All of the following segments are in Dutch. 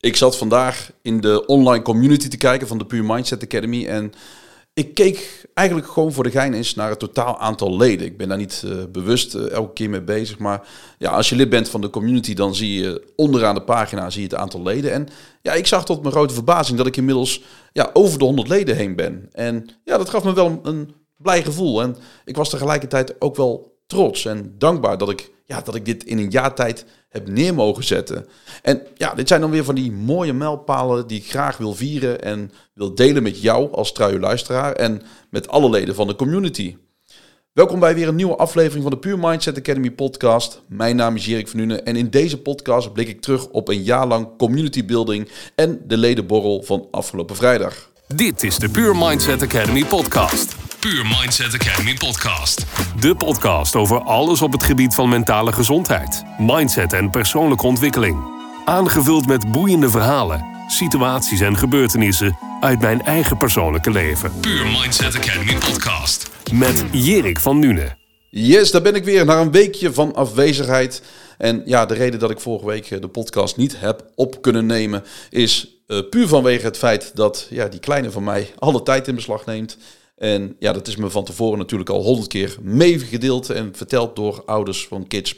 Ik zat vandaag in de online community te kijken van de Pure Mindset Academy. En ik keek eigenlijk gewoon voor de gein eens naar het totaal aantal leden. Ik ben daar niet uh, bewust uh, elke keer mee bezig. Maar ja, als je lid bent van de community, dan zie je onderaan de pagina zie je het aantal leden. En ja, ik zag tot mijn grote verbazing dat ik inmiddels ja, over de 100 leden heen ben. En ja, dat gaf me wel een blij gevoel. En ik was tegelijkertijd ook wel trots en dankbaar dat ik, ja, dat ik dit in een jaar tijd heb neer mogen zetten. En ja, dit zijn dan weer van die mooie mijlpalen die ik graag wil vieren en wil delen met jou als trouwe luisteraar en met alle leden van de community. Welkom bij weer een nieuwe aflevering van de Pure Mindset Academy podcast. Mijn naam is Jerik van Nuenen en in deze podcast blik ik terug op een jaar lang community building en de ledenborrel van afgelopen vrijdag. Dit is de Pure Mindset Academy podcast. Pure Mindset Academy podcast. De podcast over alles op het gebied van mentale gezondheid, mindset en persoonlijke ontwikkeling. Aangevuld met boeiende verhalen, situaties en gebeurtenissen uit mijn eigen persoonlijke leven. Pure Mindset Academy podcast. Met Jerik van Nune. Yes, daar ben ik weer na een weekje van afwezigheid. En ja, de reden dat ik vorige week eh, de podcast niet heb op kunnen nemen is uh, puur vanwege het feit dat ja, die kleine van mij alle tijd in beslag neemt. En ja, dat is me van tevoren natuurlijk al honderd keer meegedeeld en verteld door ouders van kids.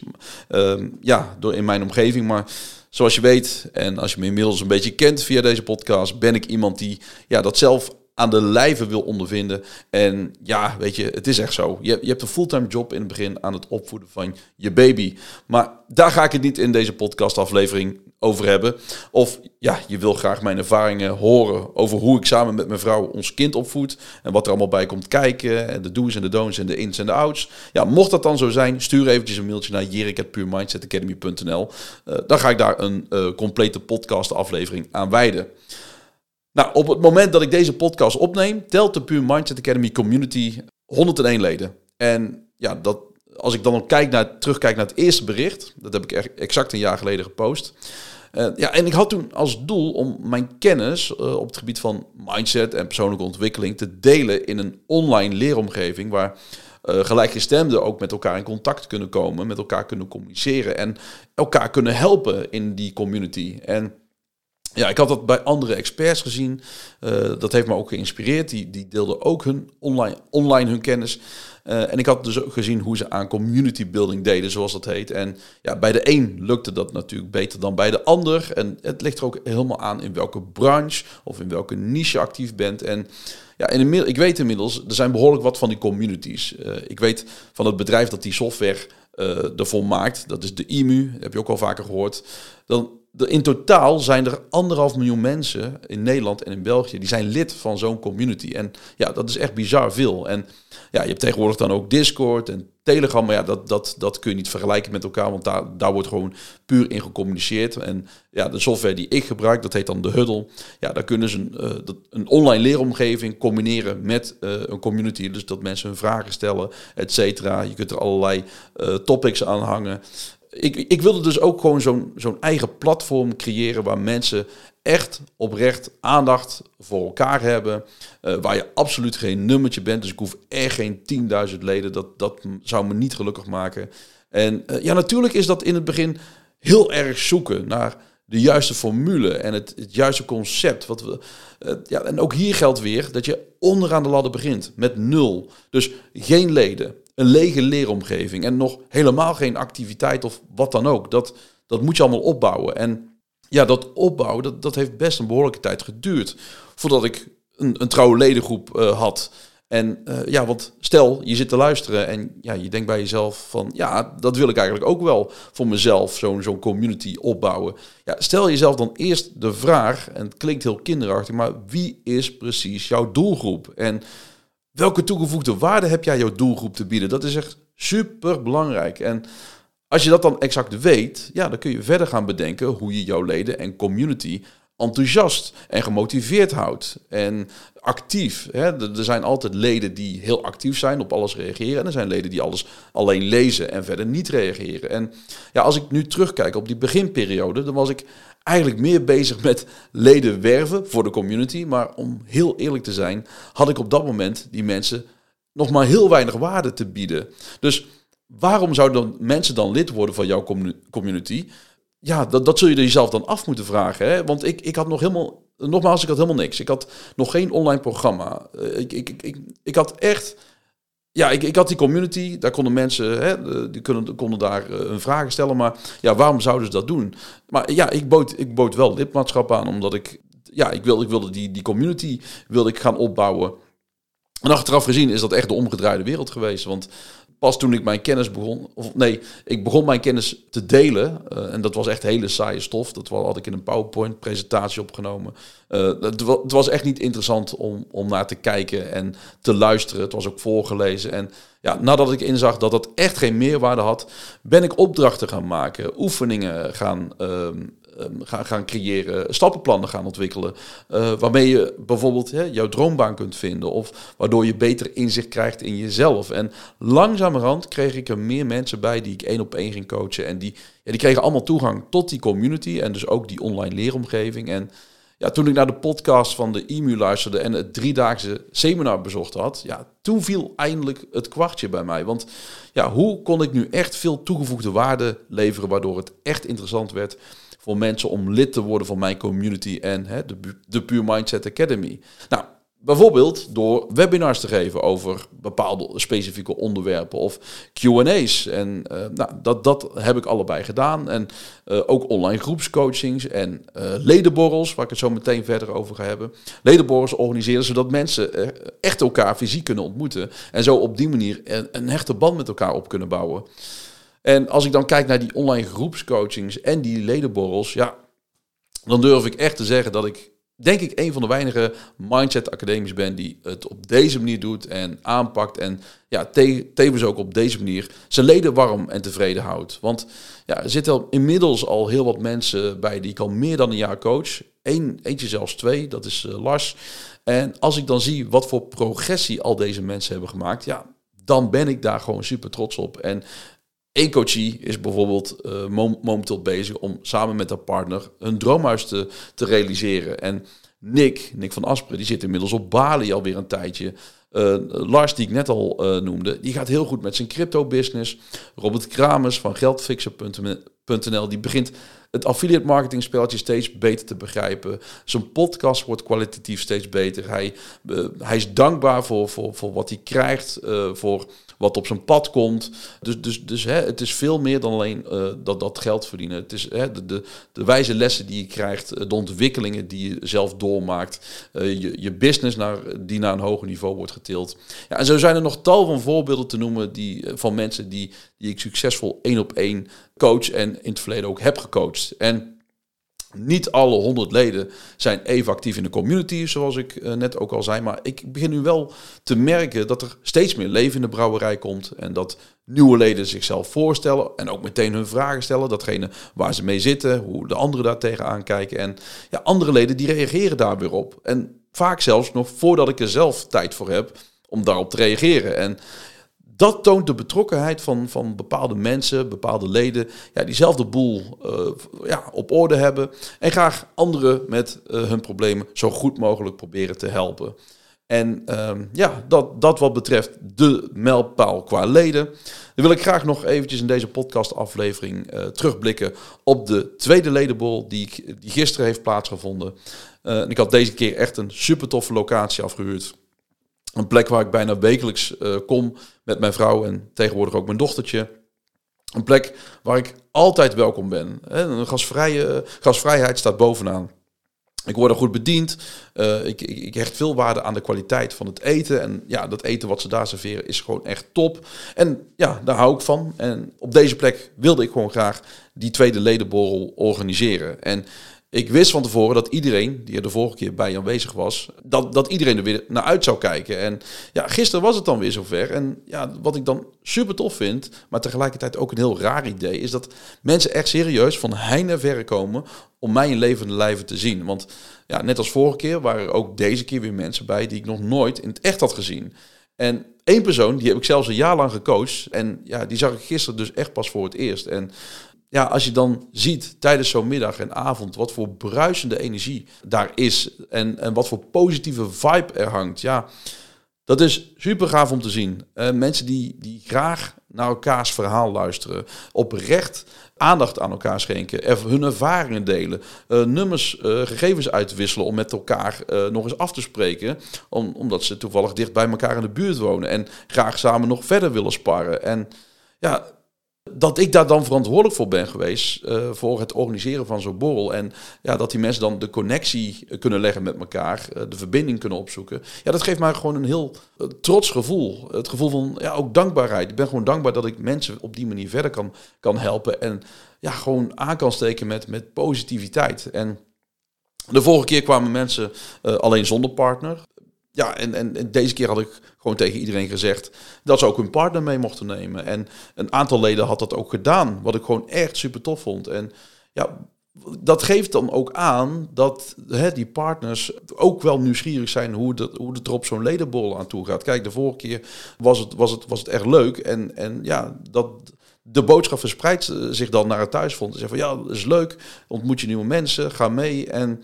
Uh, ja, door in mijn omgeving. Maar zoals je weet, en als je me inmiddels een beetje kent via deze podcast, ben ik iemand die ja, dat zelf aan de lijve wil ondervinden. En ja, weet je, het is echt zo. Je, je hebt een fulltime job in het begin aan het opvoeden van je baby. Maar daar ga ik het niet in deze podcastaflevering over hebben. Of ja, je wil graag mijn ervaringen horen over hoe ik samen met mijn vrouw ons kind opvoed. En wat er allemaal bij komt kijken. En de do's en de don'ts en de ins en de outs. Ja, mocht dat dan zo zijn, stuur eventjes een mailtje naar jerik.puremindsetacademy.nl. Uh, dan ga ik daar een uh, complete podcast aflevering aan wijden. Nou, op het moment dat ik deze podcast opneem, telt de Pure Mindset Academy community 101 leden. En ja, dat, als ik dan kijk naar, terugkijk naar het eerste bericht, dat heb ik exact een jaar geleden gepost. Uh, ja, en ik had toen als doel om mijn kennis uh, op het gebied van mindset en persoonlijke ontwikkeling te delen in een online leeromgeving waar uh, gelijkgestemden ook met elkaar in contact kunnen komen, met elkaar kunnen communiceren en elkaar kunnen helpen in die community. En ja, ik had dat bij andere experts gezien. Uh, dat heeft me ook geïnspireerd. Die, die deelden ook hun online, online hun kennis. Uh, en ik had dus ook gezien hoe ze aan community building deden, zoals dat heet. En ja, bij de een lukte dat natuurlijk beter dan bij de ander. En het ligt er ook helemaal aan in welke branche of in welke niche je actief bent. En ja, in ik weet inmiddels, er zijn behoorlijk wat van die communities. Uh, ik weet van het bedrijf dat die software ervoor maakt. Dat is de IMU, heb je ook al vaker gehoord. Dan in totaal zijn er anderhalf miljoen mensen in Nederland en in België die zijn lid van zo'n community. En ja, dat is echt bizar veel. En ja, je hebt tegenwoordig dan ook Discord en Telegram, maar ja, dat, dat, dat kun je niet vergelijken met elkaar, want daar, daar wordt gewoon puur in gecommuniceerd. En ja, de software die ik gebruik, dat heet dan de Huddle. Ja, daar kunnen ze een, uh, een online leeromgeving combineren met uh, een community. Dus dat mensen hun vragen stellen, et cetera. Je kunt er allerlei uh, topics aan hangen ik, ik wilde dus ook gewoon zo'n eigen platform creëren waar mensen echt oprecht aandacht voor elkaar hebben. Uh, waar je absoluut geen nummertje bent. Dus ik hoef echt geen 10.000 leden. Dat, dat zou me niet gelukkig maken. En uh, ja, natuurlijk is dat in het begin heel erg zoeken naar de juiste formule en het, juiste concept. Wat we, uh, ja, en ook hier geldt weer dat je onderaan de ladder begint met nul. Dus geen leden, een lege leeromgeving en nog helemaal geen activiteit of wat dan ook. Dat, dat moet je allemaal opbouwen. En ja, dat opbouwen, dat, dat heeft best een behoorlijke tijd geduurd voordat ik een, een trouwe ledengroep uh, had. En uh, ja, want stel, je zit te luisteren en ja, je denkt bij jezelf van, ja, dat wil ik eigenlijk ook wel voor mezelf, zo'n zo'n community opbouwen. Ja, stel jezelf dan eerst de vraag, en het klinkt heel kinderachtig, maar wie is precies jouw doelgroep? En welke toegevoegde waarde heb jij jouw doelgroep te bieden? Dat is echt super belangrijk. En als je dat dan exact weet, ja, dan kun je verder gaan bedenken hoe je jouw leden en community enthousiast en gemotiveerd houdt. En actief. Hè. Er zijn altijd leden die heel actief zijn, op alles reageren. En er zijn leden die alles alleen lezen en verder niet reageren. En ja, als ik nu terugkijk op die beginperiode, dan was ik eigenlijk meer bezig met leden werven voor de community. Maar om heel eerlijk te zijn, had ik op dat moment die mensen nog maar heel weinig waarde te bieden. Dus waarom zouden mensen dan lid worden van jouw community? Ja, dat, dat zul je jezelf dan af moeten vragen. Hè? Want ik, ik had nog helemaal, nogmaals, ik had helemaal niks. Ik had nog geen online programma. Eh, ik, ik, ik, ik had echt, ja, ik, ik had die community. Daar konden mensen, hè, die konden, konden daar uh, hun vragen stellen. Maar ja, waarom zouden ze dat doen? Maar ja, ik bood, ik bood wel lidmaatschap aan, omdat ik, ja, ik wilde, ik wilde die, die community wilde ik gaan opbouwen. En achteraf gezien is dat echt de omgedraaide wereld geweest. Want pas toen ik mijn kennis begon, of nee, ik begon mijn kennis te delen. Uh, en dat was echt hele saaie stof. Dat had ik in een PowerPoint-presentatie opgenomen. Uh, het, was echt niet interessant om, om naar te kijken en te luisteren. Het was ook voorgelezen. En ja, nadat ik inzag dat dat echt geen meerwaarde had, ben ik opdrachten gaan maken, oefeningen gaan Ehm, gaan, gaan creëren, stappenplannen gaan ontwikkelen. Uh, waarmee je bijvoorbeeld hè, jouw droombaan kunt vinden. Of waardoor je beter inzicht krijgt in jezelf. En langzamerhand kreeg ik er meer mensen bij die ik één op één ging coachen. En die, ja, die kregen allemaal toegang tot die community. En dus ook die online leeromgeving. En ja, toen ik naar de podcast van de IMU luisterde en het driedaagse seminar bezocht had, ja, toen viel eindelijk het kwartje bij mij. Want ja, hoe kon ik nu echt veel toegevoegde waarde leveren, waardoor het echt interessant werd voor mensen om lid te worden van mijn community en hè, de, de Pure Mindset Academy. Nou, Bijvoorbeeld door webinars te geven over bepaalde specifieke onderwerpen of QA's. En uh, nou, dat, dat heb ik allebei gedaan. En uh, ook online groepscoachings en uh, ledenborrels, waar ik het zo meteen verder over ga hebben. Ledenborrels organiseren zodat mensen echt elkaar fysiek kunnen ontmoeten. En zo op die manier een hechte band met elkaar op kunnen bouwen. En als ik dan kijk naar die online groepscoachings en die ledenborrels, ja, dan durf ik echt te zeggen dat ik, denk ik, een van de weinige mindset academies ben die het op deze manier doet en aanpakt. En ja, te, tevens ook op deze manier zijn leden warm en tevreden houdt. Want ja, er zitten inmiddels al heel wat mensen bij die ik al meer dan een jaar coach. Eén, eentje zelfs twee, dat is uh, Lars. En als ik dan zie wat voor progressie al deze mensen hebben gemaakt, ja, dan ben ik daar gewoon super trots op. En Eén coachie is bijvoorbeeld uh, momenteel bezig om samen met haar partner een droomhuis te, te realiseren. En Nick, Nick van Asperen, die zit inmiddels op Bali alweer een tijdje. Uh, Lars, die ik net al uh, noemde, die gaat heel goed met zijn crypto-business. Robert Kramers van geldfixer.nl, die begint het affiliate marketing spelletje steeds beter te begrijpen. Zijn podcast wordt kwalitatief steeds beter. Hij, hij is dankbaar voor, voor, voor wat hij krijgt, voor wat op zijn pad komt. Dus, dus, dus hè, het is veel meer dan alleen uh, dat, dat geld verdienen. Het is hè, de, de, de wijze lessen die je krijgt, eh, de ontwikkelingen die je zelf doormaakt, uh, je, je business naar, die naar een hoger niveau wordt getild. Ja, en zo zijn er nog tal van voorbeelden te noemen die, van mensen die, die ik succesvol één op één coach en in het verleden ook heb gecoacht. En niet alle honderd leden zijn even actief in de community, zoals ik uh, net ook al zei. Maar ik begin nu wel te merken dat er steeds meer leven in de brouwerij komt. En dat nieuwe leden zichzelf voorstellen en ook meteen hun vragen stellen. Datgene waar ze mee zitten, hoe de anderen daar tegenaan kijken. En ja, andere leden die reageren daar weer op. En vaak zelfs nog voordat ik er zelf tijd voor heb om daarop te reageren. En dat toont de betrokkenheid van, van bepaalde mensen, bepaalde leden, ja, diezelfde boel uh, ja, op orde hebben en graag anderen met uh, hun problemen zo goed mogelijk proberen te helpen. En um, ja, dat, dat wat betreft de mijlpaal qua leden. Dan wil ik graag nog eventjes in deze podcastaflevering uh, terugblikken op de tweede ledenbol die, die gisteren heeft plaatsgevonden. ik had deze keer echt een super toffe locatie afgehuurd. Een plek waar ik bijna wekelijks kom met mijn vrouw en tegenwoordig ook mijn dochtertje. Een plek waar ik altijd welkom ben. Een gasvrije, gasvrijheid staat bovenaan. Ik word er goed bediend. Uh, ik, ik, ik, hecht veel waarde aan de kwaliteit van het eten. En ja, dat eten wat ze daar serveren is gewoon echt top. En ja, daar hou ik van. En op deze plek wilde ik gewoon graag die tweede ledenborrel organiseren. En ik wist van tevoren dat iedereen, die er de vorige keer bij aanwezig was, dat, dat iedereen er weer naar uit zou kijken. En ja, gisteren was het dan weer zover. En ja, wat ik dan super tof vind, maar tegelijkertijd ook een heel raar idee, is dat mensen echt serieus van heine verre komen om mij in levende lijven te zien. Want ja, net als vorige keer waren er ook deze keer weer mensen bij die ik nog nooit in het echt had gezien. En één persoon, die heb ik zelfs een jaar lang gecoacht. En ja, die zag ik gisteren dus echt pas voor het eerst. En ja, als je dan ziet tijdens zo'n middag en avond wat voor bruisende energie daar is en, en wat voor positieve vibe er hangt, ja, Dat is super gaaf om te zien. Uh, mensen die, die graag naar elkaars verhaal luisteren, oprecht aandacht aan elkaar schenken, hun ervaringen delen, uh, nummers, uh, gegevens uitwisselen om met elkaar nog eens af te spreken, om, omdat ze toevallig dicht bij elkaar in de buurt wonen en graag samen nog verder willen sparren. En ja, dat ik daar dan verantwoordelijk voor ben geweest. Uh, voor het organiseren van zo'n borrel. En ja, dat die mensen dan de connectie kunnen leggen met elkaar. Uh, de verbinding kunnen opzoeken. Ja, dat geeft mij gewoon een heel trots gevoel. Het gevoel van ja, ook dankbaarheid. Ik ben gewoon dankbaar dat ik mensen op die manier verder kan, kan helpen. En ja, gewoon aan kan steken met, met positiviteit. En de vorige keer kwamen mensen alleen zonder partner. Ja, en, en, deze keer had ik gewoon tegen iedereen gezegd dat ze ook hun partner mee mochten nemen. En een aantal leden had dat ook gedaan, wat ik gewoon echt super tof vond. En ja, dat geeft dan ook aan dat hè, die partners ook wel nieuwsgierig zijn hoe, dat, hoe het er op zo'n ledenbol aan toe gaat. Kijk, de vorige keer was het, was het, was het echt leuk. En, en ja, dat, de boodschap verspreidt zich dan naar het thuisfront. Ze zeggen van ja, dat is leuk, ontmoet je nieuwe mensen, ga mee. En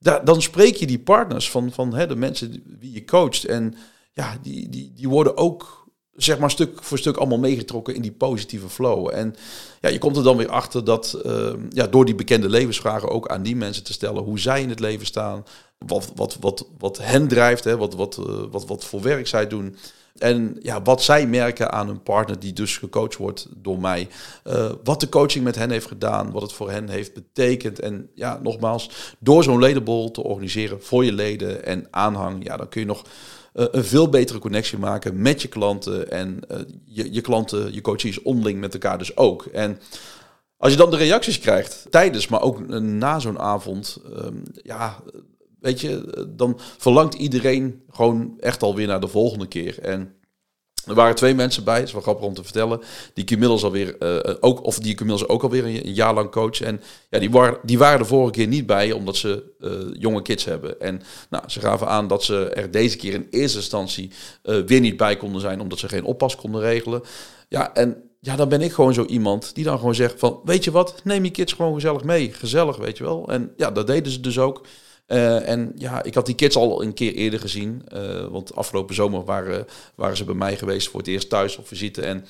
dan spreek je die partners van, van hè, de mensen die je coacht. En ja, die, die, die worden ook zeg maar stuk voor stuk allemaal meegetrokken in die positieve flow. En ja, je komt er dan weer achter dat uh, ja, door die bekende levensvragen ook aan die mensen te stellen hoe zij in het leven staan, wat, wat, wat, wat hen drijft, hè, wat, wat, uh, wat, wat voor werk zij doen. En ja, wat zij merken aan een partner die dus gecoacht wordt door mij. Uh, wat de coaching met hen heeft gedaan, wat het voor hen heeft betekend. En ja, nogmaals, door zo'n ledenbol te organiseren voor je leden en aanhang, ja, dan kun je nog uh, een veel betere connectie maken met je klanten. En uh, je, je klanten, je coaches onderling met elkaar dus ook. En als je dan de reacties krijgt tijdens, maar ook na zo'n avond, um, ja, weet je, dan verlangt iedereen gewoon echt alweer naar de volgende keer. En er waren twee mensen bij, is wel grappig om te vertellen, die ik inmiddels alweer uh, ook, of die ik inmiddels ook alweer een, jaar lang coach. En ja, die, waren die waren de vorige keer niet bij, omdat ze uh, jonge kids hebben. En nou, ze gaven aan dat ze er deze keer in eerste instantie uh, weer niet bij konden zijn, omdat ze geen oppas konden regelen. Ja, en ja, dan ben ik gewoon zo iemand die dan gewoon zegt van, weet je wat, neem je kids gewoon gezellig mee. Gezellig, weet je wel. En ja, dat deden ze dus ook. Uh, en ja, ik had die kids al een keer eerder gezien. Uh, want afgelopen zomer waren, waren ze bij mij geweest voor het eerst thuis op visite. En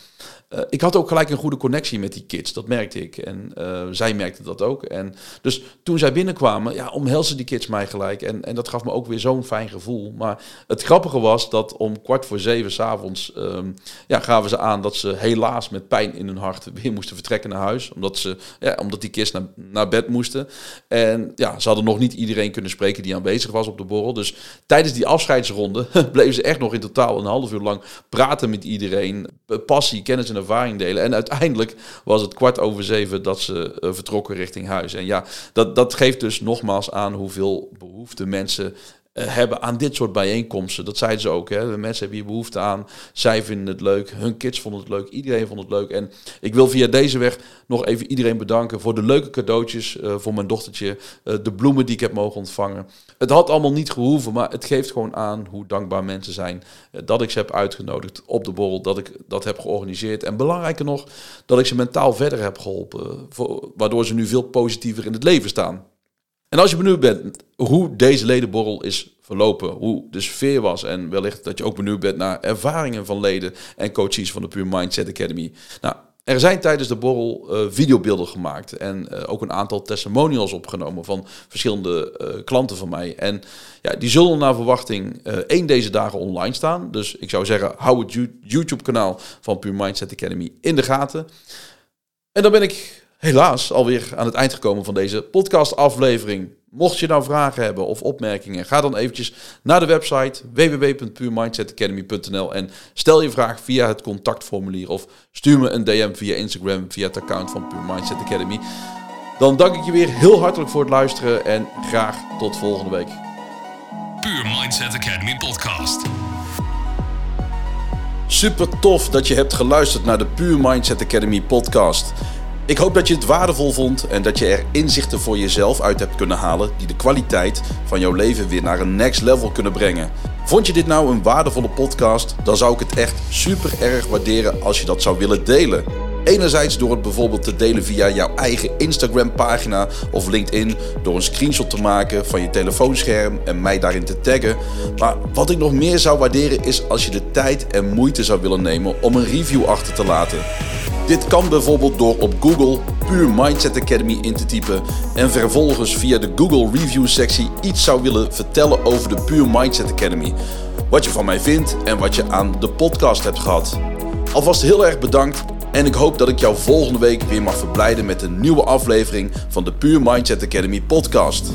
uh, ik had ook gelijk een goede connectie met die kids. Dat merkte ik. En zij merkten dat ook. En dus toen zij binnenkwamen, ja, omhelzen die kids mij gelijk. En, en dat gaf me ook weer zo'n fijn gevoel. Maar het grappige was dat om kwart voor zeven s'avonds um, ja, gaven ze aan dat ze helaas met pijn in hun hart weer moesten vertrekken naar huis. Omdat, ze, ja, omdat die kids naar, naar bed moesten. En ja, ze hadden nog niet iedereen kunnen spreken die aanwezig was op de borrel. Dus tijdens die afscheidsronde bleven ze echt nog in totaal een half uur lang praten met iedereen. Passie, kennis en ervaring delen. En uiteindelijk was het kwart over zeven dat ze uh, vertrokken richting huis. En ja, dat, dat geeft dus nogmaals aan hoeveel behoefte mensen hebben aan dit soort bijeenkomsten. Dat zeiden ze ook. Hè. De mensen hebben hier behoefte aan. Zij vinden het leuk. Hun kids vonden het leuk. Iedereen vond het leuk. En ik wil via deze weg nog even iedereen bedanken voor de leuke cadeautjes uh, voor mijn dochtertje. Uh, de bloemen die ik heb mogen ontvangen. Het had allemaal niet gehoeven, maar het geeft gewoon aan hoe dankbaar mensen zijn. dat ik ze heb uitgenodigd op de borrel. Dat ik dat heb georganiseerd. En belangrijker nog, dat ik ze mentaal verder heb geholpen. Waardoor ze nu veel positiever in het leven staan. En als je benieuwd bent hoe deze ledenborrel is verlopen, hoe de sfeer was en wellicht dat je ook benieuwd bent naar ervaringen van leden en coaches van de Pure Mindset Academy. Nou, er zijn tijdens de borrel uh, videobeelden gemaakt en uh, ook een aantal testimonials opgenomen van verschillende uh, klanten van mij. En ja, die zullen naar verwachting één deze dagen online staan. Dus ik zou zeggen, hou het YouTube-kanaal van Pure Mindset Academy in de gaten. En dan ben ik helaas alweer aan het eind gekomen van deze podcast-aflevering. Mocht je nou vragen hebben of opmerkingen, ga dan eventjes naar de website www.puremindsetacademy.nl en stel je vraag via het contactformulier of stuur me een DM via Instagram via het account van Pure Mindset Academy. Dan dank ik je weer heel hartelijk voor het luisteren en graag tot volgende week. Pure Mindset Academy podcast. Super tof dat je hebt geluisterd naar de Pure Mindset Academy podcast. Ik hoop dat je het waardevol vond en dat je er inzichten voor jezelf uit hebt kunnen halen die de kwaliteit van jouw leven weer naar een next level kunnen brengen. Vond je dit nou een waardevolle podcast? Dan zou ik het echt super erg waarderen als je dat zou willen delen. Enerzijds door het bijvoorbeeld te delen via jouw eigen Instagram pagina of LinkedIn, door een screenshot te maken van je telefoonscherm en mij daarin te taggen. Maar wat ik nog meer zou waarderen is als je de tijd en moeite zou willen nemen om een review achter te laten. Dit kan bijvoorbeeld door op Google Puur Mindset Academy in te typen en vervolgens via de Google Review sectie iets zou willen vertellen over de Puur Mindset Academy. Wat je van mij vindt en wat je aan de podcast hebt gehad. Alvast heel erg bedankt en ik hoop dat ik jou volgende week weer mag verblijden met een nieuwe aflevering van de Puur Mindset Academy podcast.